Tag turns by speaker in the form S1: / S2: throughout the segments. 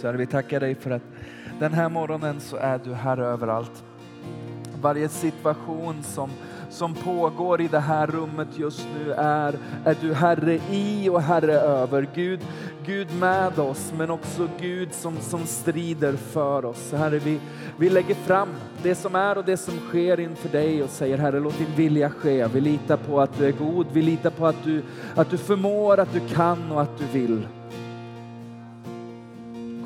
S1: Så Herre, vi tackar dig för att den här morgonen så är du här överallt. Varje situation som, som pågår i det här rummet just nu är, är du Herre i och Herre över. Gud, Gud med oss, men också Gud som, som strider för oss. Herre, vi, vi lägger fram det som är och det som sker inför dig och säger Herre, låt din vilja ske. Vi litar på att du är god, vi litar på att du, att du förmår, att du kan och att du vill.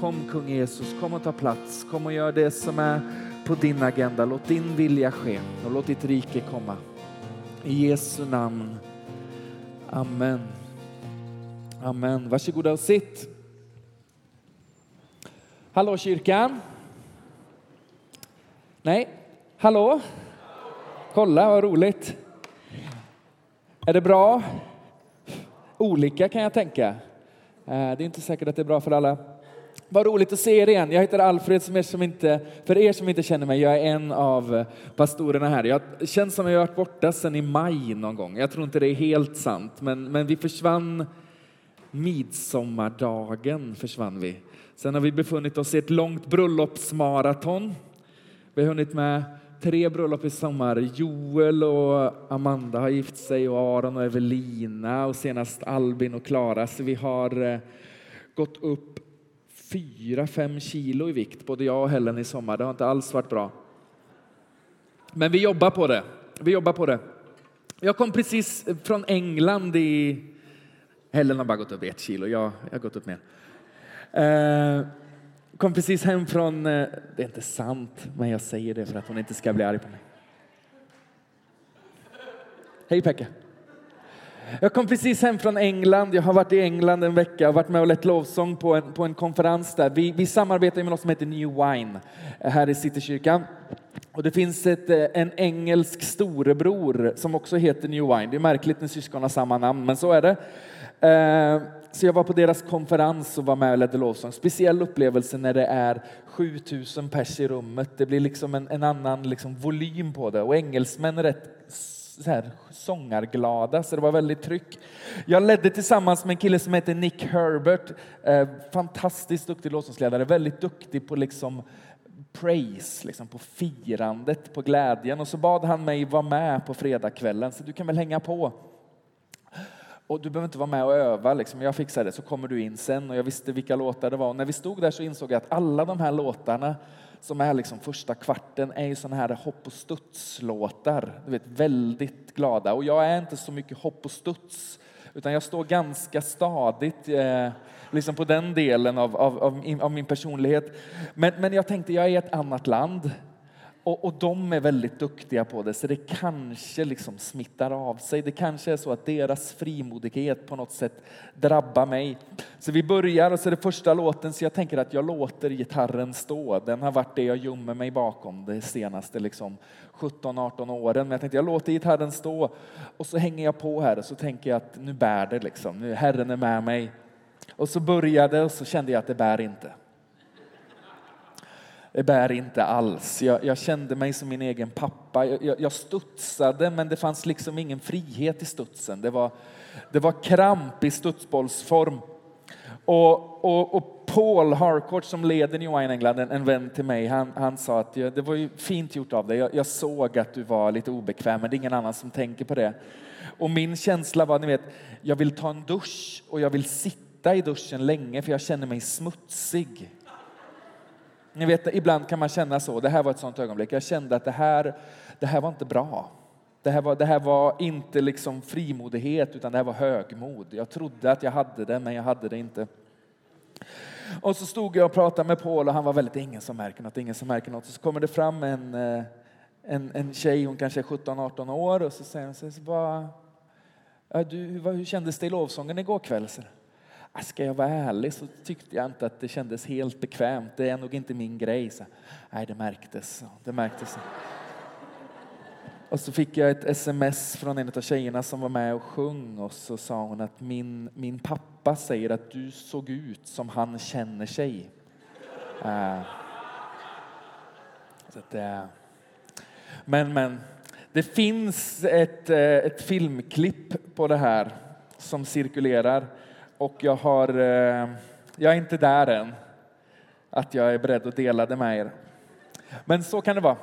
S1: Kom kung Jesus, kom och ta plats, kom och gör det som är på din agenda. Låt din vilja ske och låt ditt rike komma. I Jesu namn. Amen. Amen. Varsågoda och sitt. Hallå kyrkan? Nej? Hallå? Kolla vad roligt. Är det bra? Olika kan jag tänka. Eh, det är inte säkert att det är bra för alla. Vad roligt att se er igen. Jag heter Alfred, som er som inte, för er som inte känner mig, jag är en av pastorerna här. Jag känns som att jag har varit borta sedan i maj någon gång. Jag tror inte det är helt sant, men, men vi försvann midsommardagen försvann vi. Sen har vi befunnit oss i ett långt bröllopsmaraton. Vi har hunnit med tre bröllop i sommar. Joel och Amanda har gift sig och Aron och Evelina och senast Albin och Klara. Så vi har eh, gått upp fyra, fem kilo i vikt, både jag och Helen i sommar. Det har inte alls varit bra. Men vi jobbar på det. Vi jobbar på det. Jag kom precis från England i... Helen har bara gått upp ett kilo, jag, jag har gått upp mer. Eh, kom precis hem från... Eh, det är inte sant, men jag säger det för att hon inte ska bli arg på mig. Hej Pekka! Jag kom precis hem från England. Jag har varit i England en vecka och varit med och lett lovsång på en, på en konferens där. Vi, vi samarbetar med något som heter New Wine eh, här i Citykyrkan. Och det finns ett, eh, en engelsk storebror som också heter New Wine. Det är märkligt när syskon har samma namn, men så är det. Eh, så jag var på deras konferens och var med och ledde lovsång. Speciell upplevelse när det är 7000 pers i rummet. Det blir liksom en, en annan liksom volym på det. Och engelsmän är rätt så här, sångarglada, så det var väldigt tryck. Jag ledde tillsammans med en kille som heter Nick Herbert, eh, fantastiskt duktig låtsasledare, väldigt duktig på liksom praise, liksom på firandet, på glädjen. Och så bad han mig vara med på fredagskvällen, så du kan väl hänga på. Och du behöver inte vara med och öva, liksom. jag fixar det, så kommer du in sen. Och jag visste vilka låtar det var. Och när vi stod där så insåg jag att alla de här låtarna som är liksom första kvarten är ju sådana här hopp och studslåtar. Du vet, väldigt glada. Och jag är inte så mycket hopp och studs, utan jag står ganska stadigt eh, liksom på den delen av, av, av, av min personlighet. Men, men jag tänkte, jag är i ett annat land. Och, och de är väldigt duktiga på det, så det kanske liksom smittar av sig. Det kanske är så att deras frimodighet på något sätt drabbar mig. Så vi börjar och så är det första låten, så jag tänker att jag låter gitarren stå. Den har varit det jag gömmer mig bakom de senaste liksom 17-18 åren. Men jag tänkte jag låter gitarren stå och så hänger jag på här och så tänker jag att nu bär det liksom. Nu Herren är med mig. Och så började och så kände jag att det bär inte. Det bär inte alls. Jag, jag, kände mig som min egen pappa. Jag, jag, studsade, men det fanns liksom ingen frihet i studsen. Det var, det var kramp i studsbollsform. Och, och, och Paul Harcourt som leder New Wine England, en, en vän till mig, han, han sa att det var ju fint gjort av dig. Jag, jag, såg att du var lite obekväm, men det är ingen annan som tänker på det. Och min känsla var, ni vet, jag vill ta en dusch och jag vill sitta i duschen länge för jag känner mig smutsig. Ni vet, ibland kan man känna så. Det här var ett sånt ögonblick. Jag kände att det här, det här var inte bra. Det här, var, det här var inte liksom frimodighet, utan det här var högmod. Jag trodde att jag hade det, men jag hade det inte. Och så stod jag och pratade med Paul och han var väldigt, ingen som märker något, ingen som märker något. Så kommer det fram en, eh, en, en tjej, hon kanske är 17-18 år, och så säger hon så bara, du, hur kändes det i lovsången igår kväll? Så, Ah, ska jag vara ärlig så tyckte jag inte att det kändes helt bekvämt. Det är nog inte min grej. Så, nej, det märktes. Det märktes. Och så fick jag ett sms från en av tjejerna som var med och sjöng och så sa hon att min, min pappa säger att du såg ut som han känner sig. Uh, så att, uh, men, men, det finns ett, eh, ett filmklipp på det här som cirkulerar och jag har, eh, jag är inte där än. att jag är beredd att dela det med er. Men så kan det vara.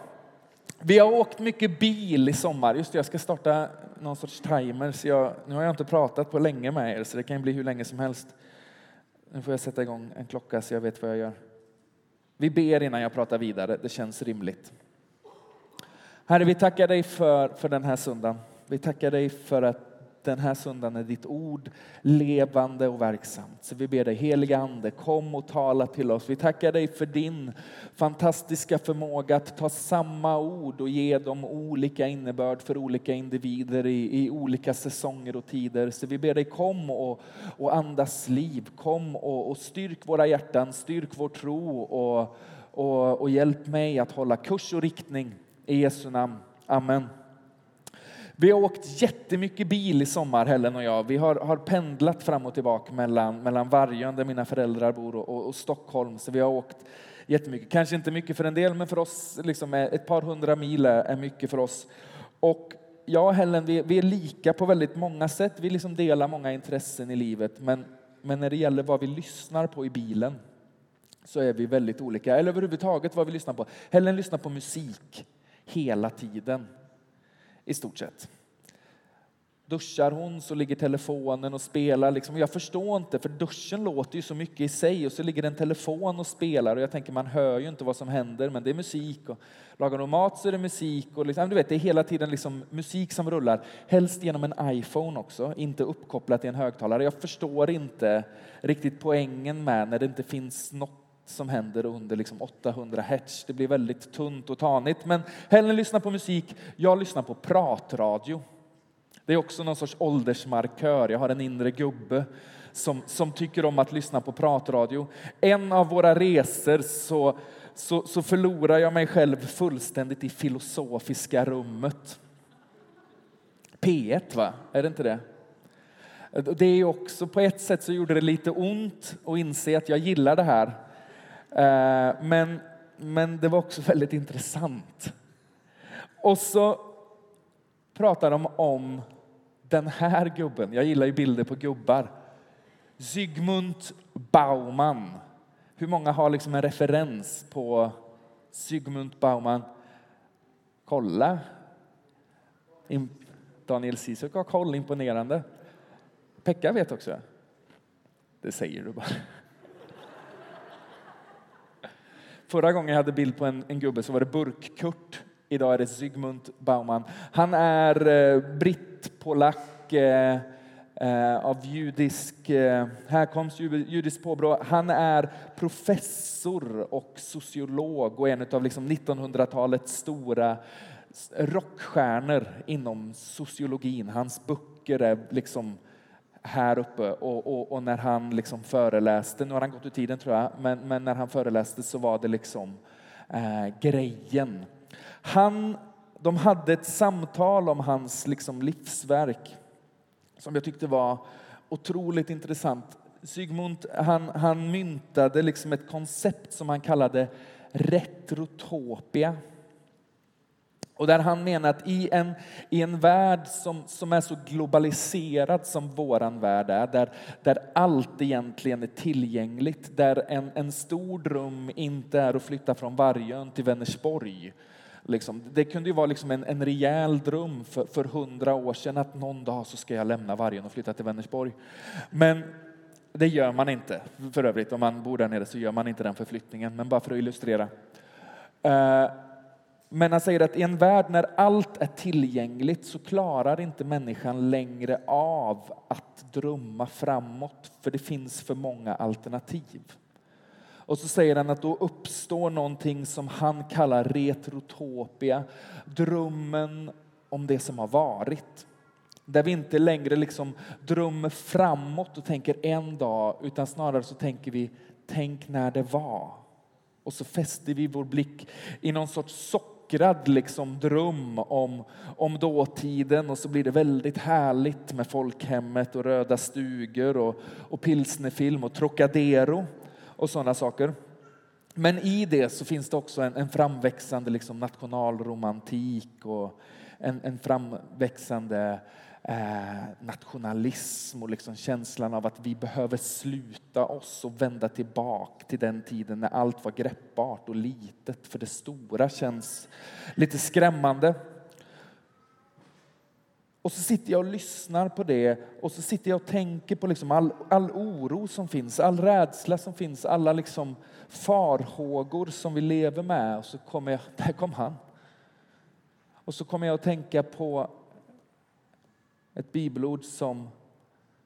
S1: Vi har åkt mycket bil i sommar. Just det, jag ska starta någon sorts timer. Så jag, nu har jag inte pratat på länge med er, så det kan bli hur länge som helst. Nu får jag sätta igång en klocka så jag vet vad jag gör. Vi ber innan jag pratar vidare. Det känns rimligt. Herre, vi tackar dig för, för den här söndagen. Vi tackar dig för att den här söndagen är ditt ord levande och verksamt. Så vi ber dig heliga Ande, kom och tala till oss. Vi tackar dig för din fantastiska förmåga att ta samma ord och ge dem olika innebörd för olika individer i, i olika säsonger och tider. Så vi ber dig kom och, och andas liv, kom och, och styrk våra hjärtan, styrk vår tro och, och, och hjälp mig att hålla kurs och riktning. I Jesu namn. Amen. Vi har åkt jättemycket bil i sommar, Helen och jag. Vi har, har pendlat fram och tillbaka mellan, mellan Vargön, där mina föräldrar bor, och, och, och, Stockholm. Så vi har åkt jättemycket. Kanske inte mycket för en del, men för oss, liksom, ett par hundra mil är mycket för oss. Och jag och Helen, vi, vi är lika på väldigt många sätt. Vi liksom delar många intressen i livet, men, men när det gäller vad vi lyssnar på i bilen så är vi väldigt olika. Eller överhuvudtaget vad vi lyssnar på. Helen lyssnar på musik hela tiden i stort sett. Duschar hon så ligger telefonen och spelar. Liksom. Jag förstår inte, för duschen låter ju så mycket i sig och så ligger en telefon och spelar och jag tänker man hör ju inte vad som händer men det är musik. Och lagar hon mat så är det musik och liksom, du vet, det är hela tiden liksom musik som rullar. Helst genom en iPhone också, inte uppkopplat i en högtalare. Jag förstår inte riktigt poängen med när det inte finns något som händer under liksom 800 hertz. Det blir väldigt tunt och tanigt. Men Helen lyssnar på musik, jag lyssnar på pratradio. Det är också någon sorts åldersmarkör. Jag har en inre gubbe som, som tycker om att lyssna på pratradio. En av våra resor så, så, så förlorar jag mig själv fullständigt i filosofiska rummet. P1 va? Är det inte det? Det är också, på ett sätt så gjorde det lite ont att inse att jag gillar det här. Eh, men, men det var också väldigt intressant. Och så pratar de om den här gubben. Jag gillar ju bilder på gubbar. Zygmunt Bauman. Hur många har liksom en referens på Zygmunt Bauman? Kolla. Daniel Cizek har koll, imponerande. Pekka vet också. Det säger du bara. Förra gången jag hade bild på en, en gubbe så var det Burk-Kurt. Idag är det Zygmunt Bauman. Han är eh, britt, polack, eh, eh, av judisk eh, härkomst, judiskt påbrå. Han är professor och sociolog och en av liksom 1900-talets stora rockstjärnor inom sociologin. Hans böcker är liksom här uppe och, och, och, när han liksom föreläste, nu har han gått ur tiden tror jag, men, men när han föreläste så var det liksom eh, grejen. Han, de hade ett samtal om hans liksom livsverk som jag tyckte var otroligt intressant. Sigmund han, han myntade liksom ett koncept som han kallade retrotopia. Och där han menar att i en, i en värld som, som är så globaliserad som våran värld är, där, där allt egentligen är tillgängligt, där en, en stor dröm inte är att flytta från Vargön till Vänersborg. Liksom, det kunde ju vara liksom en, en rejäl dröm för, för hundra år sedan att någon dag så ska jag lämna Vargön och flytta till Vänersborg. Men det gör man inte. För övrigt, om man bor där nere så gör man inte den förflyttningen. Men bara för att illustrera. Uh, men han säger att i en värld när allt är tillgängligt så klarar inte människan längre av att drömma framåt, för det finns för många alternativ. Och så säger han att då uppstår någonting som han kallar retrotopia, drömmen om det som har varit. Där vi inte längre liksom drömmer framåt och tänker en dag, utan snarare så tänker vi, tänk när det var. Och så fäster vi vår blick i någon sorts socker smickrad liksom dröm om, om dåtiden och så blir det väldigt härligt med folkhemmet och röda stugor och, och pilsnerfilm och Trocadero och sådana saker. Men i det så finns det också en, en framväxande liksom nationalromantik och en, en framväxande eh, nationalism och liksom känslan av att vi behöver sluta oss och vända tillbaka till den tiden när allt var greppbart och litet. För det stora känns lite skrämmande. Och så sitter jag och lyssnar på det och så sitter jag och tänker på liksom all, all oro som finns, all rädsla som finns, alla liksom farhågor som vi lever med. Och så kommer jag, där kom han. Och så kommer jag att tänka på ett bibelord som,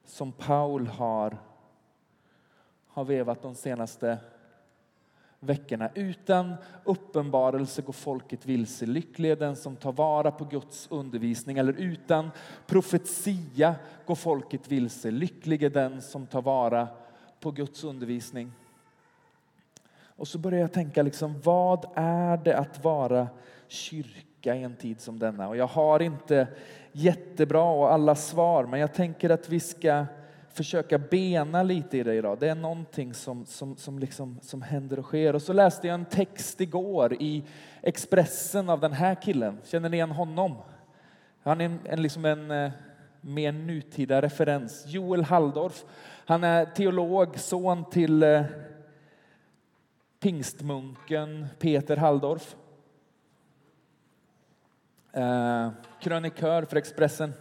S1: som Paul har, har vevat de senaste veckorna. Utan uppenbarelse går folket vilse. Lycklig är den som tar vara på Guds undervisning. Eller utan profetia går folket vilse. Lycklig är den som tar vara på Guds undervisning. Och så börjar jag tänka, liksom, vad är det att vara kyrka i en tid som denna? Och jag har inte jättebra och alla svar, men jag tänker att vi ska försöka bena lite i det idag. Det är någonting som, som, som, liksom, som händer och sker. Och så läste jag en text igår i Expressen av den här killen. Känner ni igen honom? Han är en, en, liksom en eh, mer nutida referens. Joel Halldorf. Han är teolog, son till eh, pingstmunken Peter Halldorf. Eh, krönikör för Expressen.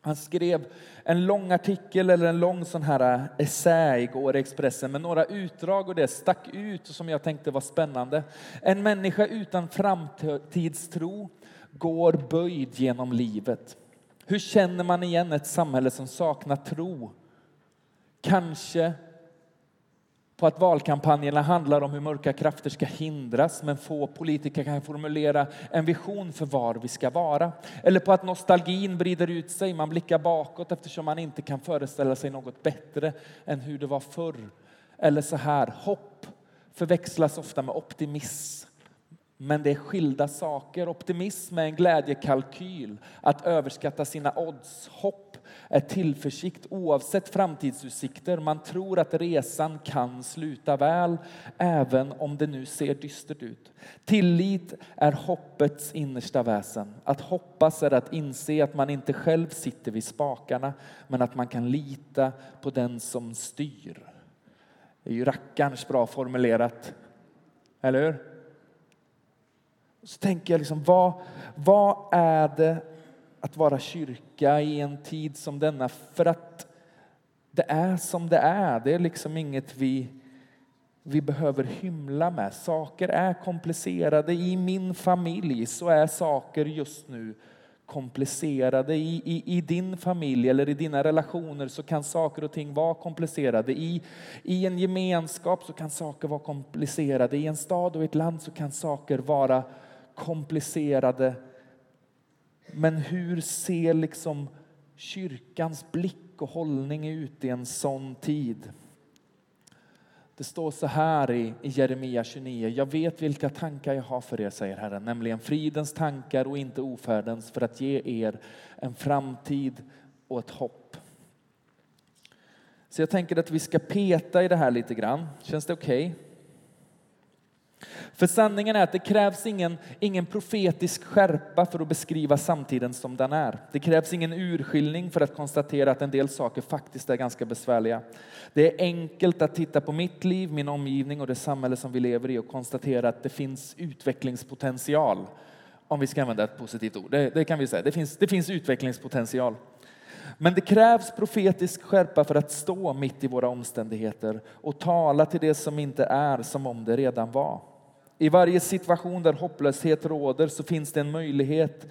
S1: Han skrev en lång artikel eller en lång sån här eh, essä igår i Expressen med några utdrag och det stack ut som jag tänkte var spännande. En människa utan framtidstro går böjd genom livet. Hur känner man igen ett samhälle som saknar tro? Kanske på att valkampanjerna handlar om hur mörka krafter ska hindras men få politiker kan formulera en vision för var vi ska vara. Eller på att nostalgin brider ut sig, man blickar bakåt eftersom man inte kan föreställa sig något bättre än hur det var förr. Eller så här, hopp förväxlas ofta med optimism. Men det är skilda saker. Optimism är en glädjekalkyl, att överskatta sina odds. Hopp är tillförsikt oavsett framtidsutsikter. Man tror att resan kan sluta väl, även om det nu ser dystert ut. Tillit är hoppets innersta väsen. Att hoppas är att inse att man inte själv sitter vid spakarna, men att man kan lita på den som styr. Det är ju rackarns bra formulerat, eller hur? Så tänker jag, liksom, vad, vad är det att vara kyrka i en tid som denna för att det är som det är. Det är liksom inget vi, vi behöver hymla med. Saker är komplicerade. I min familj så är saker just nu komplicerade. I, i, I din familj eller i dina relationer så kan saker och ting vara komplicerade. I, I en gemenskap så kan saker vara komplicerade. I en stad och ett land så kan saker vara komplicerade men hur ser liksom kyrkans blick och hållning ut i en sån tid? Det står så här i, Jeremia 29. Jag vet vilka tankar jag har för er, säger Herren, nämligen fridens tankar och inte ofärdens för att ge er en framtid och ett hopp. Så jag tänker att vi ska peta i det här lite grann. Känns det okej? Okay? För sanningen är att det krävs ingen, ingen profetisk skärpa för att beskriva samtiden som den är. Det krävs ingen urskiljning för att konstatera att en del saker faktiskt är ganska besvärliga. Det är enkelt att titta på mitt liv, min omgivning och det samhälle som vi lever i och konstatera att det finns utvecklingspotential. Om vi ska använda ett positivt ord. Det, det kan vi säga. Det finns, det finns utvecklingspotential. Men det krävs profetisk skärpa för att stå mitt i våra omständigheter och tala till det som inte är som om det redan var. I varje situation där hopplöshet råder så finns det en möjlighet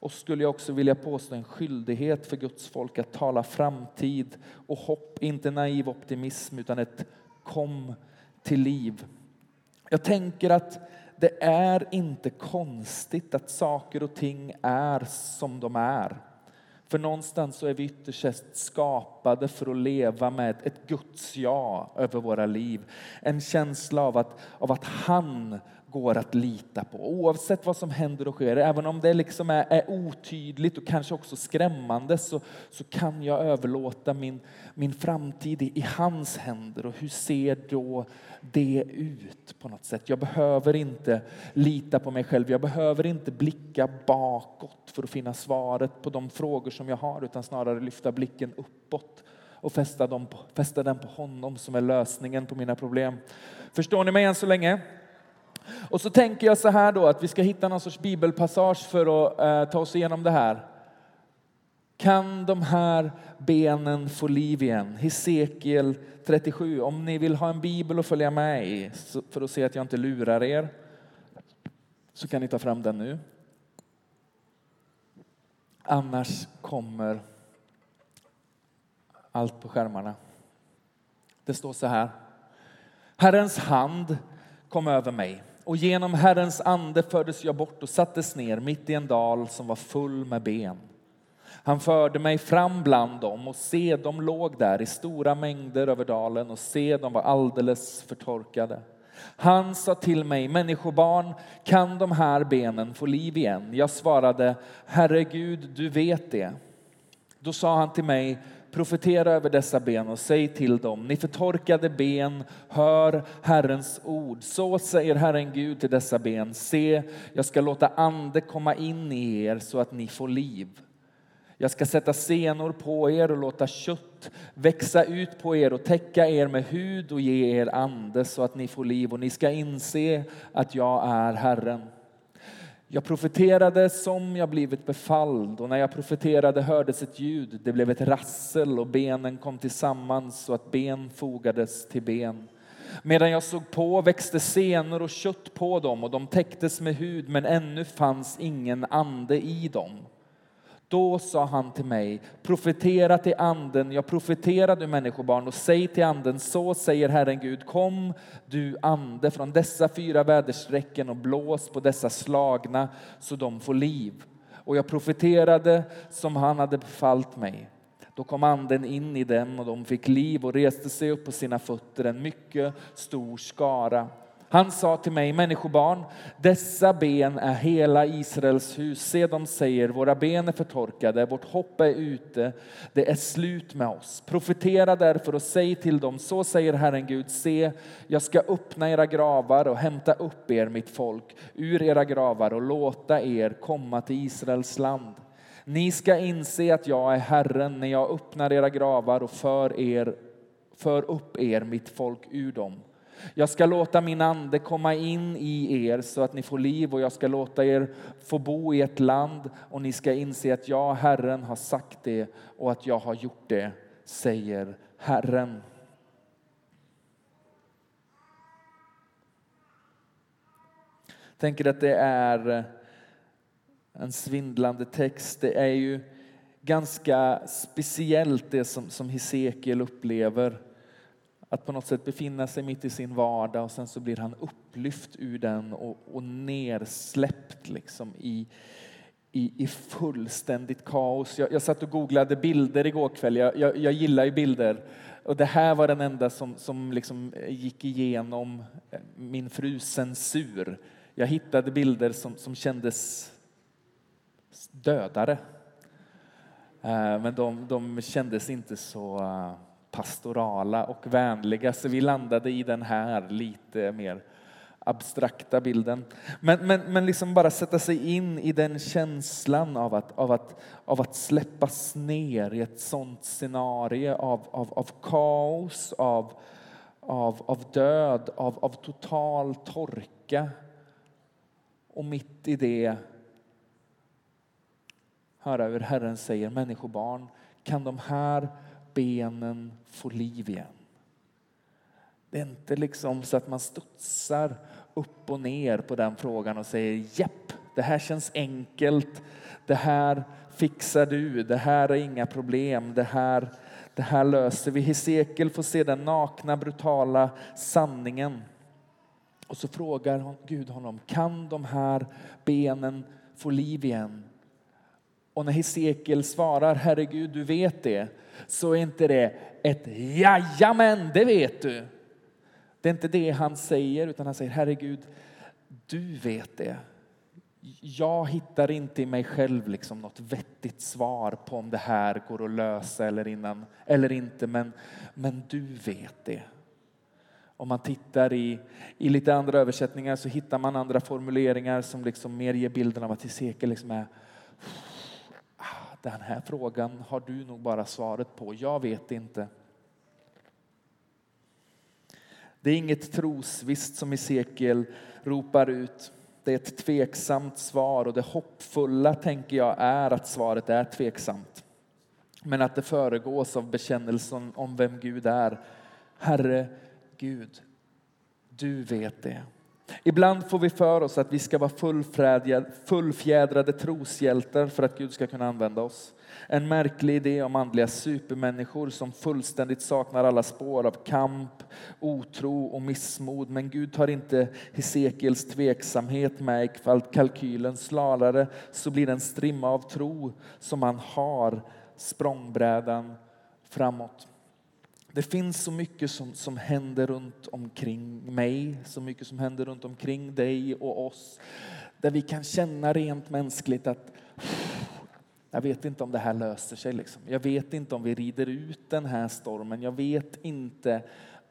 S1: och skulle jag också vilja påstå en skyldighet för Guds folk att tala framtid och hopp, inte naiv optimism utan ett kom till liv. Jag tänker att det är inte konstigt att saker och ting är som de är. För någonstans så är vi ytterst skapade för att leva med ett Guds ja över våra liv. En känsla av att, av att han går att lita på. Oavsett vad som händer och sker, även om det liksom är, är otydligt och kanske också skrämmande så, så kan jag överlåta min, min framtid i, i hans händer. Och hur ser då det ut på något sätt? Jag behöver inte lita på mig själv. Jag behöver inte blicka bakåt för att finna svaret på de frågor som jag har utan snarare lyfta blicken uppåt och fästa, dem på, fästa den på honom som är lösningen på mina problem. Förstår ni mig än så länge? Och så tänker jag så här då att vi ska hitta någon sorts bibelpassage för att eh, ta oss igenom det här. Kan de här benen få liv igen? Hesekiel 37. Om ni vill ha en bibel att följa med i för att se att jag inte lurar er så kan ni ta fram den nu. Annars kommer allt på skärmarna. Det står så här. Herrens hand kom över mig och genom Herrens ande fördes jag bort och sattes ner mitt i en dal som var full med ben. Han förde mig fram bland dem och se, de låg där i stora mängder över dalen och se, de var alldeles förtorkade. Han sa till mig, människobarn, kan de här benen få liv igen? Jag svarade, Herre Gud, du vet det. Då sa han till mig, profetera över dessa ben och säg till dem, ni förtorkade ben, hör Herrens ord. Så säger Herren Gud till dessa ben, se, jag ska låta ande komma in i er så att ni får liv. Jag ska sätta senor på er och låta kött växa ut på er och täcka er med hud och ge er ande så att ni får liv och ni ska inse att jag är Herren. Jag profeterade som jag blivit befalld och när jag profeterade hördes ett ljud. Det blev ett rassel och benen kom tillsammans så att ben fogades till ben. Medan jag såg på växte senor och kött på dem och de täcktes med hud men ännu fanns ingen ande i dem. Då sa han till mig, profetera till anden, jag profeterar du människobarn och säg till anden, så säger Herren Gud, kom du ande från dessa fyra väderstrecken och blås på dessa slagna så de får liv. Och jag profeterade som han hade befallt mig. Då kom anden in i dem och de fick liv och reste sig upp på sina fötter, en mycket stor skara. Han sa till mig, människobarn, dessa ben är hela Israels hus. Se, de säger, våra ben är förtorkade, vårt hopp är ute, det är slut med oss. Profetera därför och säg till dem, så säger Herren Gud, se, jag ska öppna era gravar och hämta upp er, mitt folk, ur era gravar och låta er komma till Israels land. Ni ska inse att jag är Herren när jag öppnar era gravar och för, er, för upp er, mitt folk, ur dem. Jag ska låta min ande komma in i er så att ni får liv och jag ska låta er få bo i ett land och ni ska inse att jag, Herren, har sagt det och att jag har gjort det, säger Herren. Jag tänker att det är en svindlande text. Det är ju ganska speciellt det som, som Hesekiel upplever att på något sätt befinna sig mitt i sin vardag och sen så blir han upplyft ur den och, och nersläppt liksom i, i, i fullständigt kaos. Jag, jag satt och googlade bilder igår kväll. Jag, jag, jag gillar ju bilder. Och det här var den enda som, som liksom eh, gick igenom eh, min frus censur. Jag hittade bilder som, som kändes dödare. Eh, men de, de kändes inte så pastorala och vänliga, så vi landade i den här lite mer abstrakta bilden. Men, men, men liksom bara sätta sig in i den känslan av att, av att, av att släppas ner i ett sånt scenario av, av, av kaos, av, av, av död, av, av total torka. Och mitt i det höra hur Herren säger, människobarn, kan de här benen får liv igen. Det är inte liksom så att man studsar upp och ner på den frågan och säger japp, det här känns enkelt, det här fixar du, det här är inga problem, det här, det här löser vi. Hesekiel får se den nakna, brutala sanningen. Och så frågar Gud honom, kan de här benen få liv igen? Och när Hesekiel svarar, herregud du vet det, så är inte det ett jajamän, det vet du. Det är inte det han säger, utan han säger herregud, du vet det. Jag hittar inte i mig själv liksom något vettigt svar på om det här går att lösa eller, innan, eller inte, men, men du vet det. Om man tittar i, i lite andra översättningar så hittar man andra formuleringar som liksom mer ger bilden av att Hesekiel liksom är den här frågan har du nog bara svaret på, jag vet inte. Det är inget trosvisst som Hesekiel ropar ut. Det är ett tveksamt svar och det hoppfulla tänker jag är att svaret är tveksamt. Men att det föregås av bekännelsen om vem Gud är. Herre Gud, du vet det. Ibland får vi för oss att vi ska vara fullfjädrade troshjältar för att Gud ska kunna använda oss. En märklig idé om andliga supermänniskor som fullständigt saknar alla spår av kamp, otro och missmod. Men Gud tar inte Hesekiels tveksamhet med i kalkylen. Snarare så blir den strimma av tro som han har språngbrädan framåt. Det finns så mycket som, som händer runt omkring mig, så mycket som händer runt omkring dig och oss, där vi kan känna rent mänskligt att jag vet inte om det här löser sig. Liksom. Jag vet inte om vi rider ut den här stormen. Jag vet inte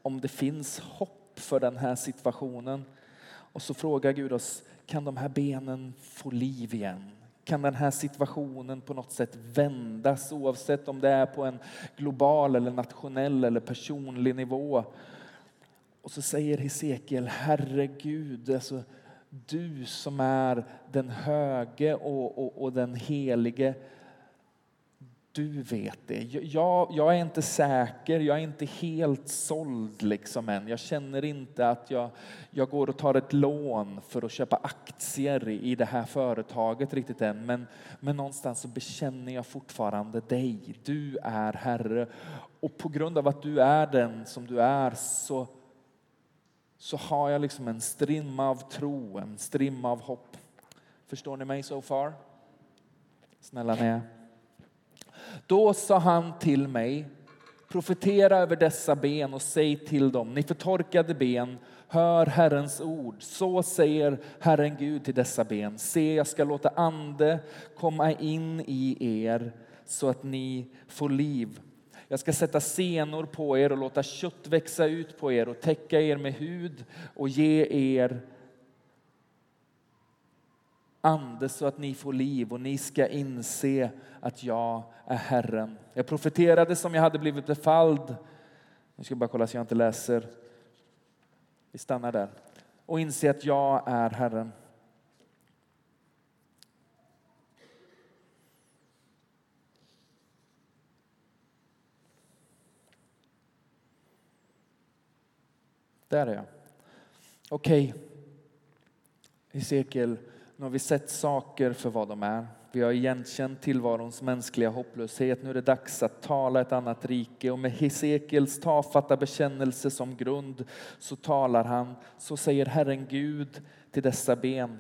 S1: om det finns hopp för den här situationen. Och så frågar Gud oss, kan de här benen få liv igen? Kan den här situationen på något sätt vändas oavsett om det är på en global eller nationell eller personlig nivå? Och så säger Hesekiel, Herregud, alltså, du som är den höge och, och, och den helige, du vet det. Jag, jag, är inte säker, jag är inte helt såld liksom än. Jag känner inte att jag, jag går och tar ett lån för att köpa aktier i det här företaget riktigt än. Men, men någonstans så bekänner jag fortfarande dig. Du är Herre. Och på grund av att du är den som du är så så har jag liksom en strimma av tro, en strimma av hopp. Förstår ni mig so far? Snälla ni. Då sa han till mig, profetera över dessa ben och säg till dem, ni förtorkade ben, hör Herrens ord. Så säger Herren Gud till dessa ben. Se, jag ska låta ande komma in i er så att ni får liv. Jag ska sätta senor på er och låta kött växa ut på er och täcka er med hud och ge er ande så att ni får liv och ni ska inse att jag är Herren. Jag profeterade som jag hade blivit befalld. Nu ska jag bara kolla så jag inte läser. Vi stannar där. Och inse att jag är Herren. Där är jag. Okej, okay. Hesekiel, nu har vi sett saker för vad de är. Vi har igenkänt tillvarons mänskliga hopplöshet. Nu är det dags att tala ett annat rike och med Hesekiels tafatta bekännelse som grund så talar han, så säger Herren Gud till dessa ben.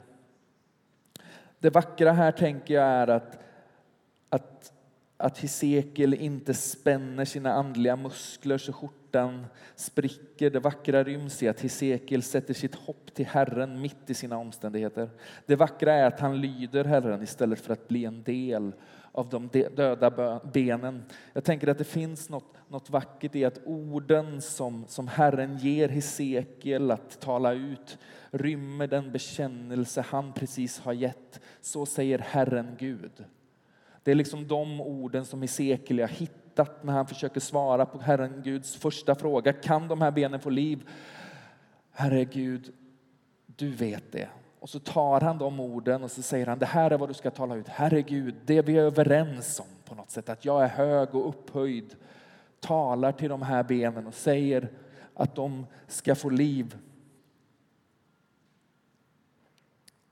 S1: Det vackra här tänker jag är att, att, att Hesekiel inte spänner sina andliga muskler så skjortan spricker. Det vackra ryms i att Hesekiel sätter sitt hopp till Herren mitt i sina omständigheter. Det vackra är att han lyder Herren istället för att bli en del av de döda benen. Jag tänker att det finns något, något vackert i att orden som, som Herren ger Hesekiel att tala ut rymmer den bekännelse han precis har gett. Så säger Herren Gud. Det är liksom de orden som Hesekiel har hittat hjärtat när han försöker svara på Herren Guds första fråga. Kan de här benen få liv? Herre Gud, du vet det. Och så tar han de orden och så säger han, det här är vad du ska tala ut. Herre Gud, det vi är överens om på något sätt, att jag är hög och upphöjd, talar till de här benen och säger att de ska få liv.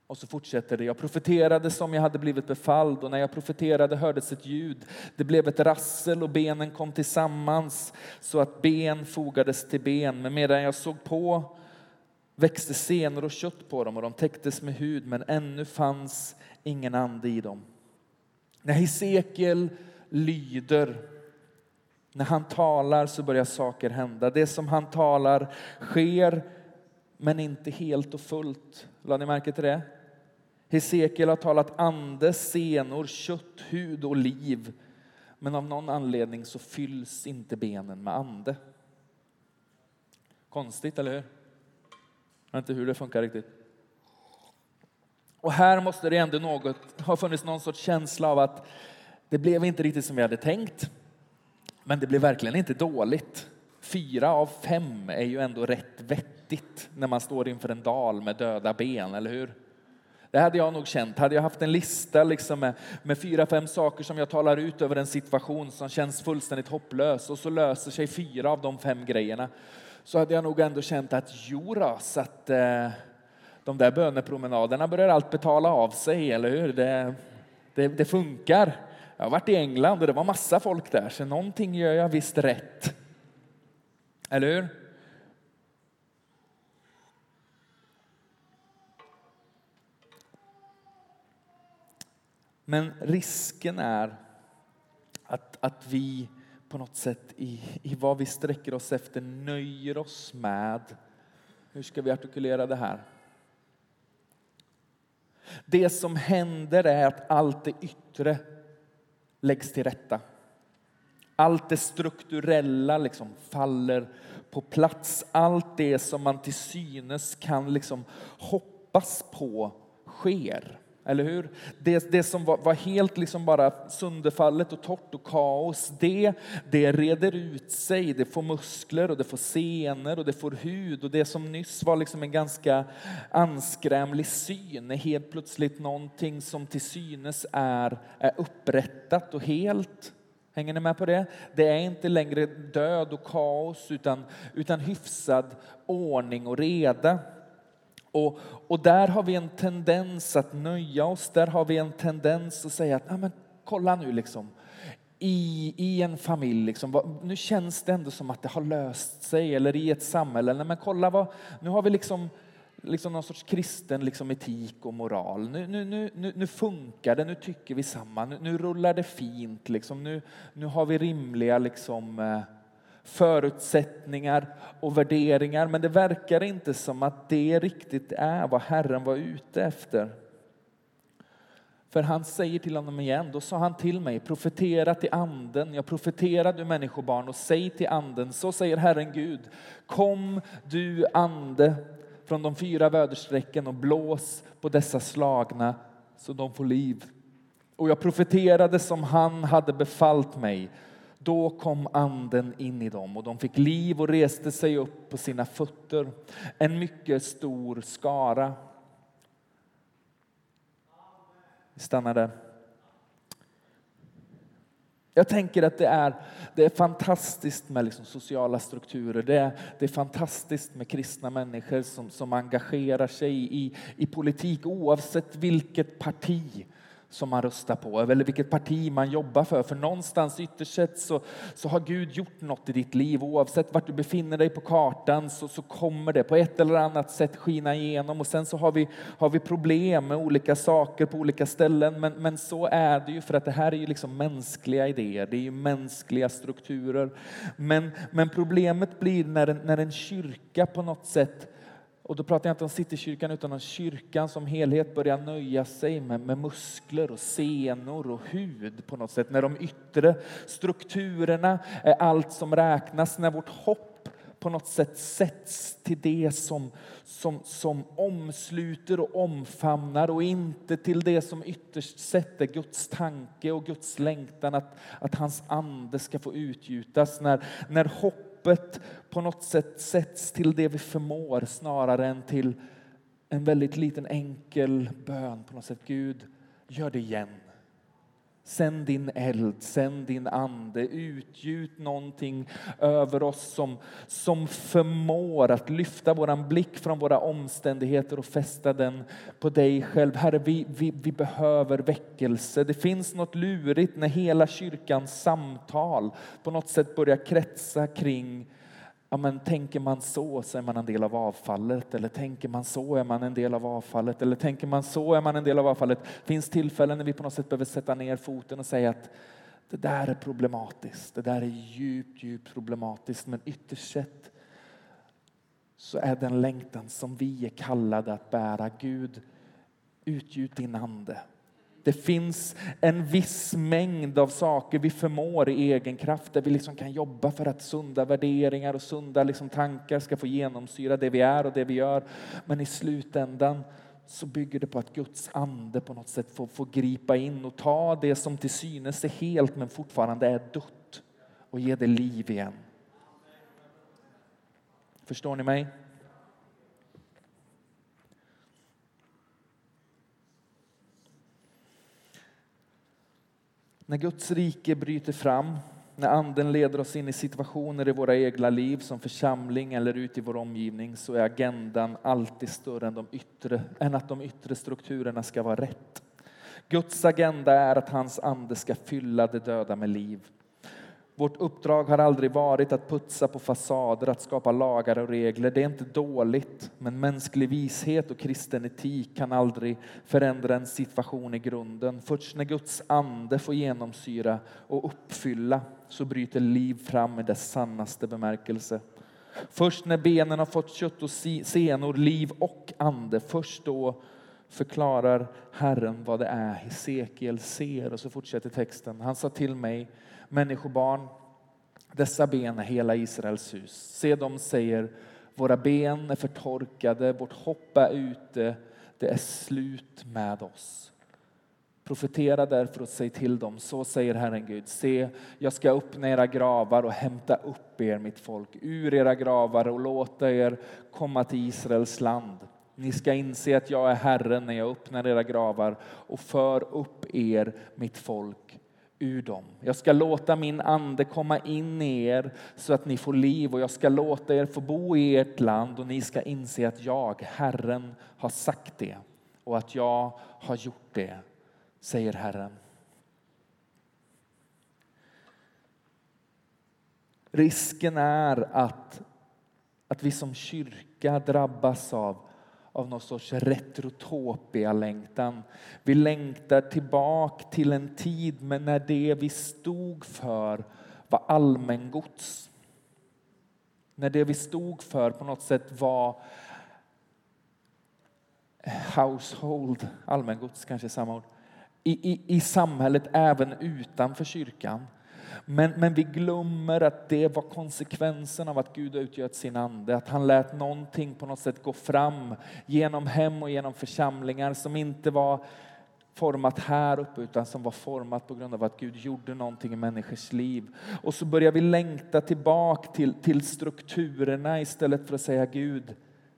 S1: Och så fortsätter det. Jag profeterade som jag hade blivit befalld och när jag profeterade hördes ett ljud. Det blev ett rassel och benen kom tillsammans så att ben fogades till ben. Men medan jag såg på växte senor och kött på dem och de täcktes med hud men ännu fanns ingen ande i dem. När Hesekiel lyder, när han talar så börjar saker hända. Det som han talar sker men inte helt och fullt. Lade ni märke till det? Hesekiel har talat ande, senor, kött, hud och liv. Men av någon anledning så fylls inte benen med ande. Konstigt, eller hur? Jag vet inte hur det funkar riktigt. Och här måste det ändå något, ha funnits någon sorts känsla av att det blev inte riktigt som vi hade tänkt. Men det blev verkligen inte dåligt. Fyra av fem är ju ändå rätt vettigt när man står inför en dal med döda ben, eller hur? Det hade jag nog känt. Hade jag haft en lista liksom med, med fyra, fem saker som jag talar ut över en situation som känns fullständigt hopplös och så löser sig fyra av de fem grejerna så hade jag nog ändå känt att jo så att eh, de där bönepromenaderna börjar allt betala av sig, eller hur? Det, det, det funkar. Jag har varit i England och det var massa folk där, så någonting gör jag visst rätt. Eller hur? Men risken är att, att vi på något sätt i, i vad vi sträcker oss efter nöjer oss med, hur ska vi artikulera det här? Det som händer är att allt det yttre läggs till rätta. Allt det strukturella liksom faller på plats. Allt det som man till synes kan liksom hoppas på sker. Eller hur? Det, det som var, var, helt liksom bara sönderfallet och torrt och kaos, det, det reder ut sig. Det får muskler och det får senor och det får hud. Och det som nyss var liksom en ganska anskrämlig syn är helt plötsligt någonting som till synes är, är upprättat och helt. Hänger ni med på det? Det är inte längre död och kaos utan, utan hyfsad ordning och reda. Och, och där har vi en tendens att nöja oss, där har vi en tendens att säga att men, kolla nu liksom. I, i en familj, liksom, nu känns det ändå som att det har löst sig, eller i ett samhälle. Nej, men kolla, vad, nu har vi liksom, liksom någon sorts kristen liksom, etik och moral. Nu, nu, nu, nu, funkar det, nu tycker vi samma, nu, nu rullar det fint. Liksom. Nu, nu har vi rimliga liksom, eh, förutsättningar och värderingar. Men det verkar inte som att det riktigt är vad Herren var ute efter. För han säger till honom igen, då sa han till mig, profetera till anden, jag profeterar du människobarn och säg till anden, så säger Herren Gud, kom du ande från de fyra väderstrecken och blås på dessa slagna så de får liv. Och jag profeterade som han hade befallt mig då kom anden in i dem och de fick liv och reste sig upp på sina fötter. En mycket stor skara. Vi stannar där. Jag tänker att det är, det är fantastiskt med liksom sociala strukturer. Det är, det är fantastiskt med kristna människor som, som engagerar sig i, i politik oavsett vilket parti som man röstar på eller vilket parti man jobbar för. För någonstans ytterst sett så, så har Gud gjort något i ditt liv. Oavsett vart du befinner dig på kartan så, så kommer det på ett eller annat sätt skina igenom. Och sen så har vi, har vi problem med olika saker på olika ställen. Men, men så är det ju för att det här är ju liksom mänskliga idéer. Det är ju mänskliga strukturer. Men, men problemet blir när en, när en kyrka på något sätt och då pratar jag inte om Citykyrkan utan om kyrkan som helhet börjar nöja sig med, med, muskler och senor och hud på något sätt. När de yttre strukturerna är allt som räknas, när vårt hopp på något sätt sätts till det som, som, som omsluter och omfamnar och inte till det som ytterst sett är Guds tanke och Guds längtan att, att hans ande ska få utgjutas. När, när hopp hoppet på något sätt sätts till det vi förmår snarare än till en väldigt liten enkel bön på något sätt. Gud, gör det igen. Sänd din eld, sänd din ande, utgjut någonting över oss som, som förmår att lyfta vår blick från våra omständigheter och fästa den på dig själv. Herre, vi, vi, vi behöver väckelse. Det finns något lurigt när hela kyrkans samtal på något sätt börjar kretsa kring Ja, men tänker man så så är man en del av avfallet eller tänker man så är man en del av avfallet eller tänker man så är man en del av avfallet. Det finns tillfällen när vi på något sätt behöver sätta ner foten och säga att det där är problematiskt. Det där är djupt, djupt problematiskt men ytterst sett så så är den längtan som vi är kallade att bära. Gud, utgjut din ande. Det finns en viss mängd av saker vi förmår i egen kraft där vi liksom kan jobba för att sunda värderingar och sunda liksom tankar ska få genomsyra det vi är och det vi gör. Men i slutändan så bygger det på att Guds ande på något sätt får, får gripa in och ta det som till synes är helt men fortfarande är dött och ge det liv igen. Förstår ni mig? När Guds rike bryter fram, när anden leder oss in i situationer i våra egna liv som församling eller ut i vår omgivning så är agendan alltid större än, de yttre, än att de yttre strukturerna ska vara rätt. Guds agenda är att hans ande ska fylla det döda med liv. Vårt uppdrag har aldrig varit att putsa på fasader, att skapa lagar och regler. Det är inte dåligt, men mänsklig vishet och kristen etik kan aldrig förändra en situation i grunden. Först när Guds ande får genomsyra och uppfylla så bryter liv fram i dess sannaste bemärkelse. Först när benen har fått kött och senor, liv och ande, först då förklarar Herren vad det är Hesekiel ser. Och så fortsätter texten. Han sa till mig, människobarn, dessa ben är hela Israels hus. Se, de säger, våra ben är förtorkade, vårt hopp är ute, det är slut med oss. Profetera därför och säg till dem, så säger Herren Gud, se, jag ska öppna era gravar och hämta upp er, mitt folk, ur era gravar och låta er komma till Israels land. Ni ska inse att jag är Herren när jag öppnar era gravar och för upp er, mitt folk, ur dem. Jag ska låta min ande komma in i er så att ni får liv och jag ska låta er få bo i ert land och ni ska inse att jag, Herren, har sagt det och att jag har gjort det, säger Herren. Risken är att, att vi som kyrka drabbas av av någon sorts retrotopia-längtan. Vi längtar tillbaka till en tid men när det vi stod för var allmängods. När det vi stod för på något sätt var household, allmängods kanske är samma ord, i, i, i samhället även utanför kyrkan. Men, men vi glömmer att det var konsekvensen av att Gud utgöt sin ande. Att han lät någonting på något sätt gå fram genom hem och genom församlingar som inte var format här uppe utan som var format på grund av att Gud gjorde någonting i människors liv. Och så börjar vi längta tillbaka till, till strukturerna istället för att säga Gud,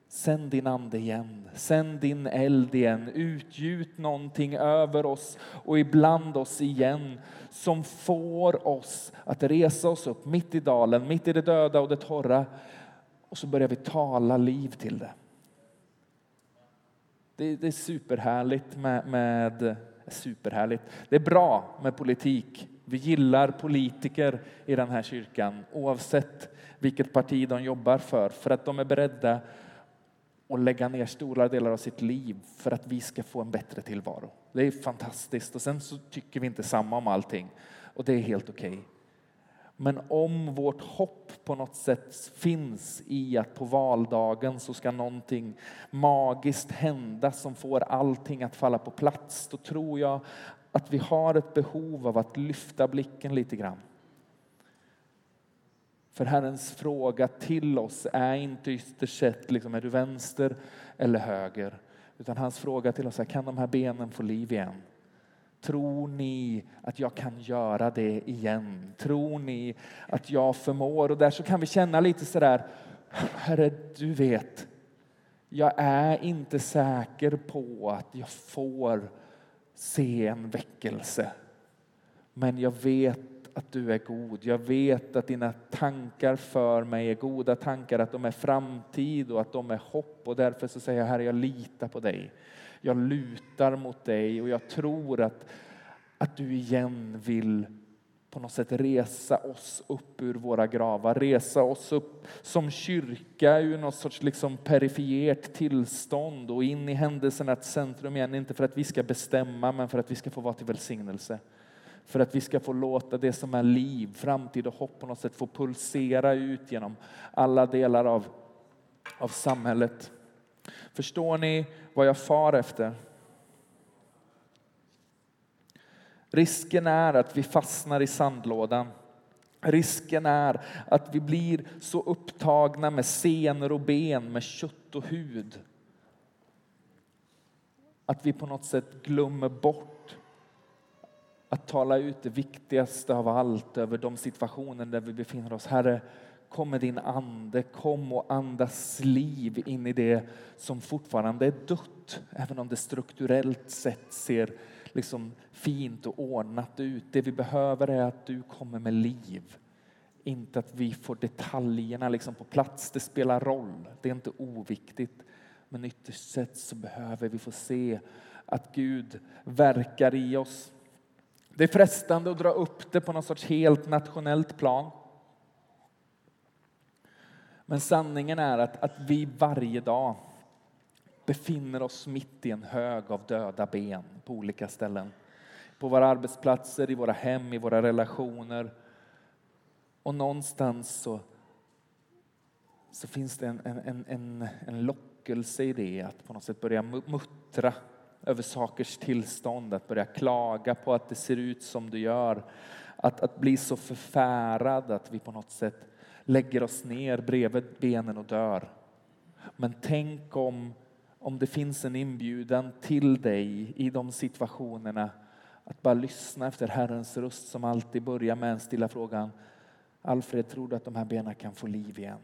S1: Sänd din ande igen, sänd din eld igen, utgjut någonting över oss och ibland oss igen som får oss att resa oss upp mitt i dalen, mitt i det döda och det torra och så börjar vi tala liv till det. Det, det är superhärligt med, med superhärligt. Det är bra med politik. Vi gillar politiker i den här kyrkan oavsett vilket parti de jobbar för, för att de är beredda och lägga ner stora delar av sitt liv för att vi ska få en bättre tillvaro. Det är fantastiskt och sen så tycker vi inte samma om allting och det är helt okej. Okay. Men om vårt hopp på något sätt finns i att på valdagen så ska någonting magiskt hända som får allting att falla på plats, då tror jag att vi har ett behov av att lyfta blicken lite grann för Herrens fråga till oss är inte ytterst sett, liksom, är du vänster eller höger? Utan hans fråga till oss är, kan de här benen få liv igen? Tror ni att jag kan göra det igen? Tror ni att jag förmår? Och där så kan vi känna lite sådär, Herre, du vet, jag är inte säker på att jag får se en väckelse. Men jag vet att du är god. Jag vet att dina tankar för mig är goda tankar, att de är framtid och att de är hopp. Och därför så säger jag, Herre, jag litar på dig. Jag lutar mot dig och jag tror att, att du igen vill på något sätt resa oss upp ur våra gravar, resa oss upp som kyrka ur något sorts liksom perifert tillstånd och in i händelsernas centrum igen, inte för att vi ska bestämma men för att vi ska få vara till välsignelse. För att vi ska få låta det som är liv, framtid och hopp på något sätt få pulsera ut genom alla delar av, av samhället. Förstår ni vad jag far efter? Risken är att vi fastnar i sandlådan. Risken är att vi blir så upptagna med senor och ben, med kött och hud. Att vi på något sätt glömmer bort att tala ut det viktigaste av allt över de situationer där vi befinner oss. Herre, kom med din ande, kom och andas liv in i det som fortfarande är dött, även om det strukturellt sett ser liksom fint och ordnat ut. Det vi behöver är att du kommer med liv. Inte att vi får detaljerna liksom på plats. Det spelar roll, det är inte oviktigt. Men ytterst sett så behöver vi få se att Gud verkar i oss. Det är frestande att dra upp det på något sorts helt nationellt plan. Men sanningen är att, att vi varje dag befinner oss mitt i en hög av döda ben på olika ställen. På våra arbetsplatser, i våra hem, i våra relationer. Och någonstans så, så finns det en, en, en, en lockelse i det att på något sätt börja muttra över sakers tillstånd, att börja klaga på att det ser ut som det gör. Att, att bli så förfärad att vi på något sätt lägger oss ner bredvid benen och dör. Men tänk om, om det finns en inbjudan till dig i de situationerna att bara lyssna efter Herrens röst som alltid börjar med en stilla frågan. Alfred, tror du att de här benen kan få liv igen?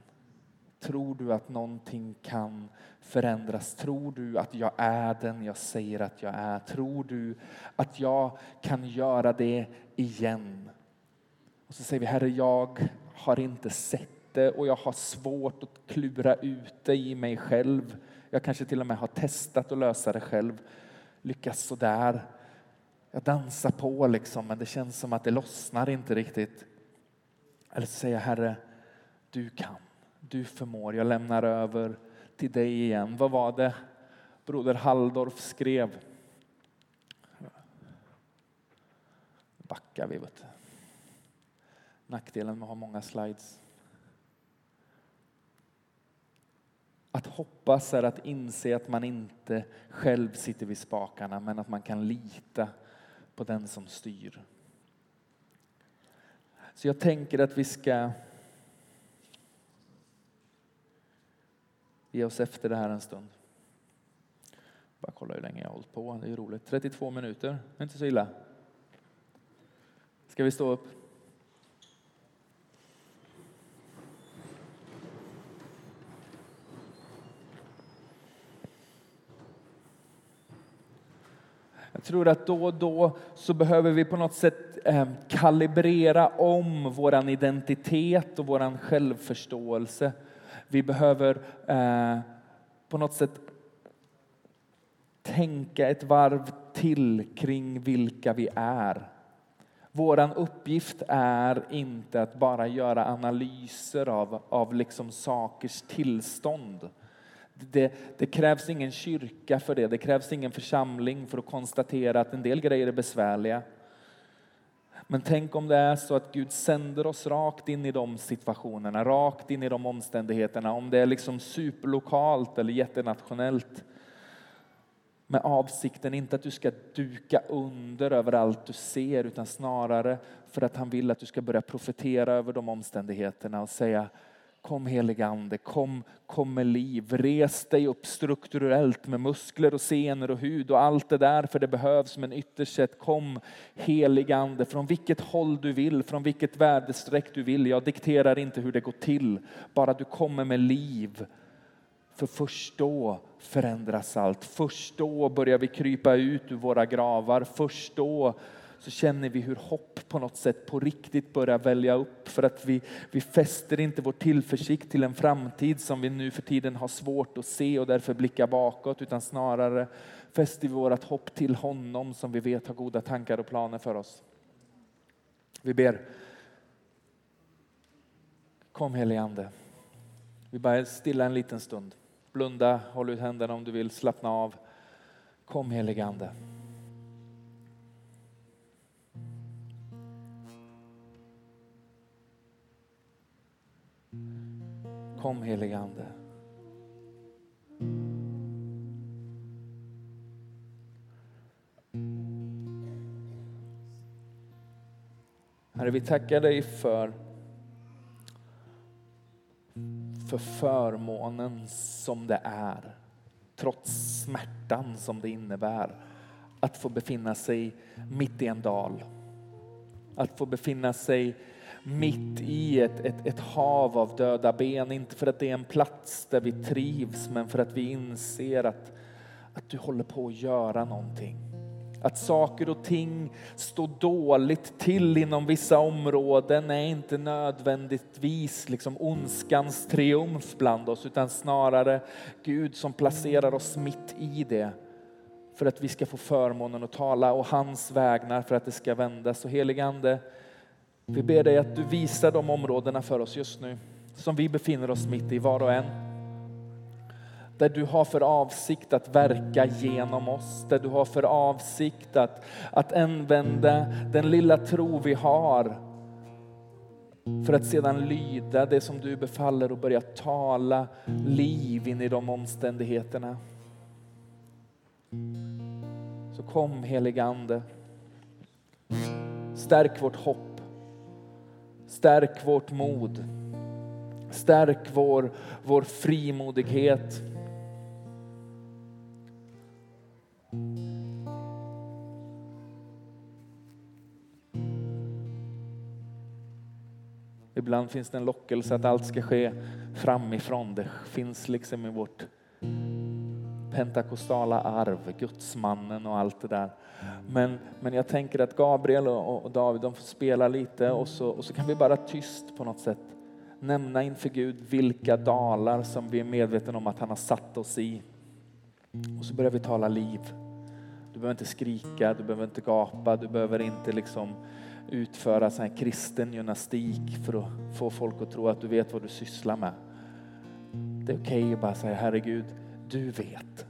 S1: Tror du att någonting kan förändras? Tror du att jag är den jag säger att jag är? Tror du att jag kan göra det igen? Och så säger vi, Herre, jag har inte sett det och jag har svårt att klura ut det i mig själv. Jag kanske till och med har testat att lösa det själv. Lyckas sådär. Jag dansar på liksom, men det känns som att det lossnar inte riktigt. Eller så säger jag, Herre, du kan, du förmår. Jag lämnar över till dig igen. Vad var det broder Halldorf skrev? Backar vi, vet du. Nackdelen med att ha många slides. Att hoppas är att inse att man inte själv sitter vid spakarna men att man kan lita på den som styr. Så jag tänker att vi ska ge oss efter det här en stund. Bara kolla hur länge jag har hållit på, det är roligt. 32 minuter, inte så illa. Ska vi stå upp? Jag tror att då och då så behöver vi på något sätt eh, kalibrera om vår identitet och vår självförståelse. Vi behöver eh, på något sätt tänka ett varv till kring vilka vi är. Vår uppgift är inte att bara göra analyser av, av liksom sakers tillstånd. Det, det, krävs ingen kyrka för det, det krävs ingen församling för att konstatera att en del grejer är besvärliga. Men tänk om det är så att Gud sänder oss rakt in i de situationerna, rakt in i de omständigheterna. Om det är liksom superlokalt eller jättenationellt. Med avsikten inte att du ska duka under över allt du ser utan snarare för att han vill att du ska börja profetera över de omständigheterna och säga Kom helige Ande, kom, kom med liv. Res dig upp strukturellt med muskler och senor och hud och allt det där för det behövs. Men ytterst sett kom helige Ande från vilket håll du vill, från vilket värdestreck du vill. Jag dikterar inte hur det går till, bara du kommer med liv. För först då förändras allt. Först då börjar vi krypa ut ur våra gravar. Först då så känner vi hur hopp på något sätt på riktigt börjar välja upp för att vi, vi fäster inte vår tillförsikt till en framtid som vi nu för tiden har svårt att se och därför blickar bakåt utan snarare fäster vi vårt hopp till honom som vi vet har goda tankar och planer för oss. Vi ber. Kom helige Ande. Vi bara stilla en liten stund. Blunda, håll ut händerna om du vill, slappna av. Kom helige Ande. Kom helige Ande. Herre, vi tackar dig för, för förmånen som det är, trots smärtan som det innebär, att få befinna sig mitt i en dal. Att få befinna sig mitt i ett, ett, ett hav av döda ben. Inte för att det är en plats där vi trivs, men för att vi inser att, att du håller på att göra någonting. Att saker och ting står dåligt till inom vissa områden är inte nödvändigtvis liksom ondskans triumf bland oss, utan snarare Gud som placerar oss mitt i det för att vi ska få förmånen att tala och hans vägnar för att det ska vändas. Så heligande, vi ber dig att du visar de områdena för oss just nu som vi befinner oss mitt i var och en. Där du har för avsikt att verka genom oss, där du har för avsikt att, att använda den lilla tro vi har för att sedan lyda det som du befaller och börja tala liv in i de omständigheterna. Så kom helige Ande, Stärk vårt hopp. Stärk vårt mod. Stärk vår, vår frimodighet. Ibland finns det en lockelse att allt ska ske framifrån. Det finns liksom i vårt pentakostala arv, gudsmannen och allt det där. Men, men jag tänker att Gabriel och, och David de får spela lite och så, och så kan vi bara tyst på något sätt nämna inför Gud vilka dalar som vi är medvetna om att han har satt oss i. Och så börjar vi tala liv. Du behöver inte skrika, du behöver inte gapa, du behöver inte liksom utföra sån här kristen gymnastik för att få folk att tro att du vet vad du sysslar med. Det är okej okay att bara säga, herregud, du vet.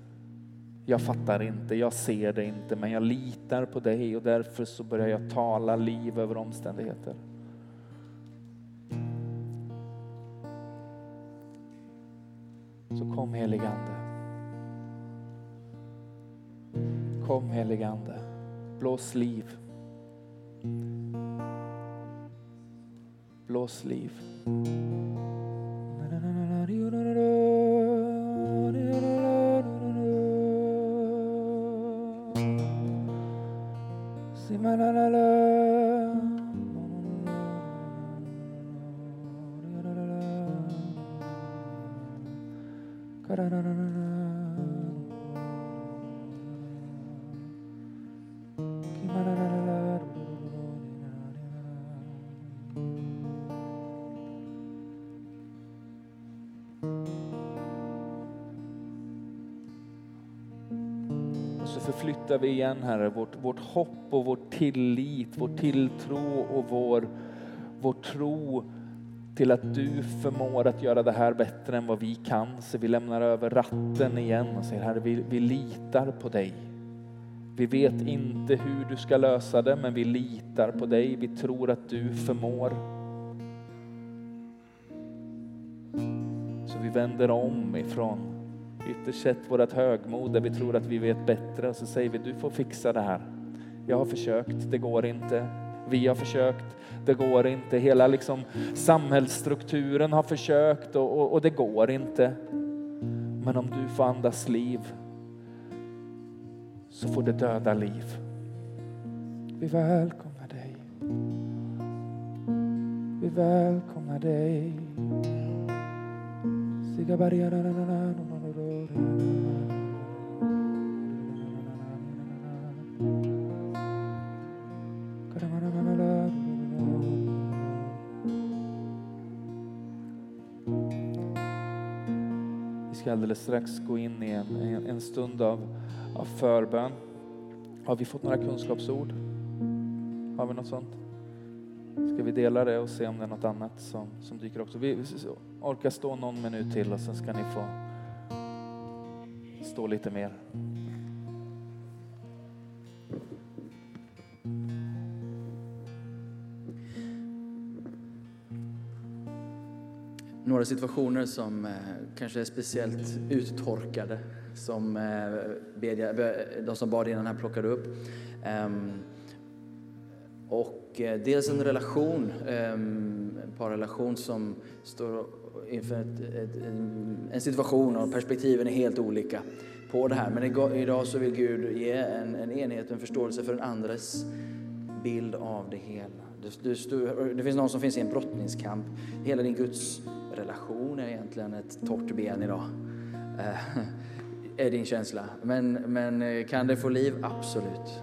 S1: Jag fattar inte, jag ser det inte, men jag litar på dig och därför så börjar jag tala liv över omständigheter. Så kom heligande. Kom heligande. Blås liv. Blås liv. Så förflyttar vi igen Herre vårt, vårt hopp och vårt tillit, vår tilltro och vår, vår tro till att du förmår att göra det här bättre än vad vi kan. Så vi lämnar över ratten igen och säger Herre, vi, vi litar på dig. Vi vet inte hur du ska lösa det, men vi litar på dig. Vi tror att du förmår. Så vi vänder om ifrån ytterst sett vårt högmod där vi tror att vi vet bättre och så säger vi du får fixa det här. Jag har försökt, det går inte. Vi har försökt, det går inte. Hela liksom samhällsstrukturen har försökt och, och, och det går inte. Men om du får andas liv så får det döda liv. Vi välkomnar dig. Vi välkomnar dig. Vi ska alldeles strax gå in i en, en stund av, av förbön. Har vi fått några kunskapsord? Har vi något sånt? Ska vi dela det och se om det är något annat som, som dyker också? Vi, vi orkar stå någon minut till och sen ska ni få stå lite mer.
S2: Några situationer som eh, kanske är speciellt uttorkade som eh, bedja, eh, de som bad innan här plockade upp. Um, Och eh, dels en relation, ehm, en parrelation som står inför ett, ett, en situation och perspektiven är helt olika på det här. Men idag så vill Gud ge en, en enhet, en förståelse för den andres bild av det hela. Det, du, det finns någon som finns i en brottningskamp. Hela din Guds relation är egentligen ett torrt ben idag. Eh, är din känsla. Men, men eh, kan det få liv? Absolut.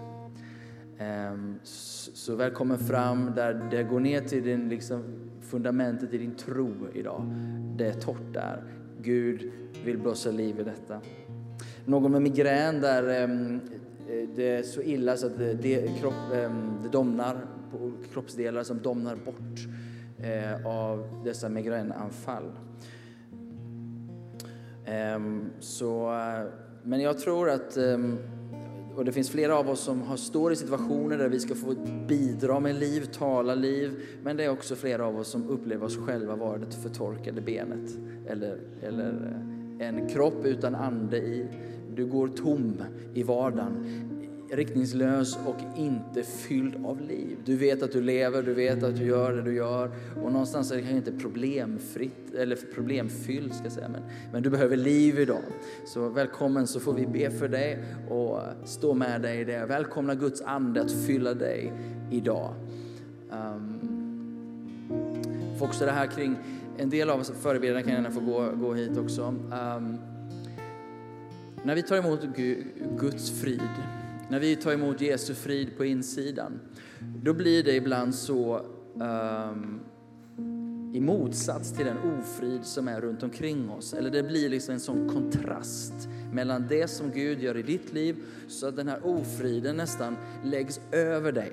S2: Ehm, så välkommen fram där det går ner till din, liksom, fundamentet i din tro idag. Det är torrt där. Gud vill blåsa liv i detta. Någon med migrän där ehm, eh, det är så illa så att det, kropp, ehm, det domnar på kroppsdelar som domnar bort eh, av dessa migränanfall. Ehm, så, eh, men jag tror att ehm, och det finns flera av oss som har, står i situationer där vi ska få bidra med liv, tala liv. Men det är också flera av oss som upplever oss själva vara det förtorkade benet. Eller, eller eh, en kropp utan ande i. Du går tom i vardagen riktningslös och inte fylld av liv. Du vet att du lever, du vet att du gör det du gör och någonstans är det kanske inte problemfritt eller problemfyllt ska jag säga, men, men du behöver liv idag. Så välkommen så får vi be för dig och stå med dig i det. Välkomna Guds ande att fylla dig idag. Um, också det här kring, en del av oss förebilderna kan gärna få gå, gå hit också. Um, när vi tar emot Guds frid när vi tar emot Jesu frid på insidan, då blir det ibland så um, i motsats till den ofrid som är runt omkring oss. Eller det blir liksom en sån kontrast mellan det som Gud gör i ditt liv så att den här ofriden nästan läggs över dig.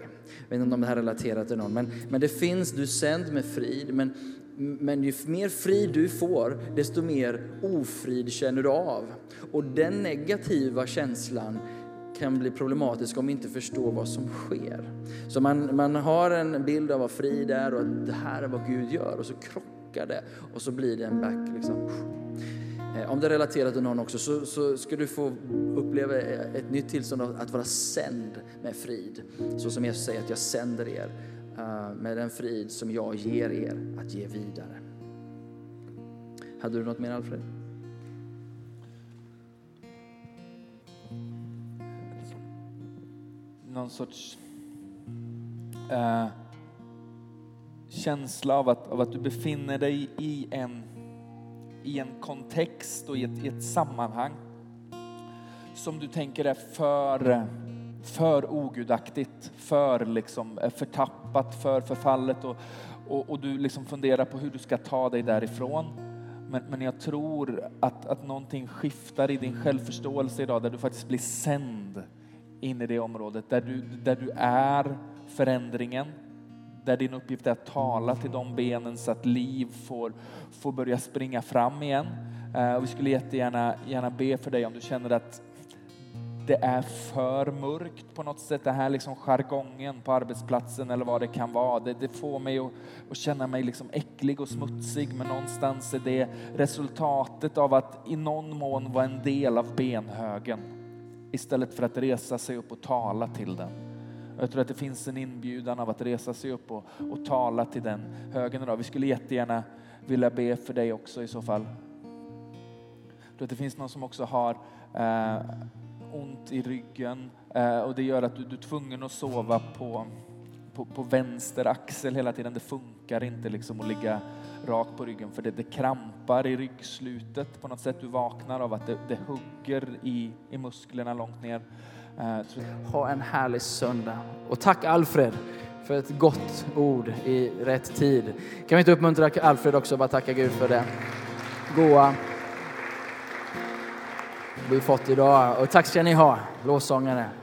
S2: Jag vet inte om det här relaterar till någon, men, men det finns, du är sänd med frid, men, men ju mer frid du får, desto mer ofrid känner du av. Och den negativa känslan kan bli problematisk om vi inte förstår vad som sker. Så man, man har en bild av vad frid är och att det här är vad Gud gör och så krockar det och så blir det en back. Liksom. Eh, om det är relaterat till någon också så, så ska du få uppleva eh, ett nytt tillstånd att vara sänd med frid. Så som Jesus säger att jag sänder er eh, med den frid som jag ger er att ge vidare. Hade du något mer Alfred?
S1: Någon sorts eh, känsla av att, av att du befinner dig i en, i en kontext och i ett, i ett sammanhang som du tänker är för, för ogudaktigt, för liksom förtappat, för förfallet och, och, och du liksom funderar på hur du ska ta dig därifrån. Men, men jag tror att, att någonting skiftar i din självförståelse idag där du faktiskt blir sänd in i det området där du, där du är förändringen, där din uppgift är att tala till de benen så att liv får, får börja springa fram igen. Eh, och vi skulle jättegärna gärna be för dig om du känner att det är för mörkt på något sätt, det här liksom jargongen på arbetsplatsen eller vad det kan vara. Det, det får mig att, att, känna mig liksom äcklig och smutsig men någonstans är det resultatet av att i någon mån vara en del av benhögen istället för att resa sig upp och tala till den. Jag tror att det finns en inbjudan av att resa sig upp och, och tala till den högen idag. Vi skulle jättegärna vilja be för dig också i så fall. Jag tror att det finns någon som också har eh, ont i ryggen eh, och det gör att du, du är tvungen att sova på, på, på vänster axel hela tiden. Det funkar inte liksom att ligga rakt på ryggen för det, det krampar i ryggslutet på något sätt. Du vaknar av att det, det hugger i, i musklerna långt ner.
S2: Uh, ha en härlig söndag. Och tack Alfred för ett gott ord i rätt tid. Kan vi inte uppmuntra Alfred också och bara tacka Gud för det goa vi fått idag. Och tack ska ni ha, lovsångare.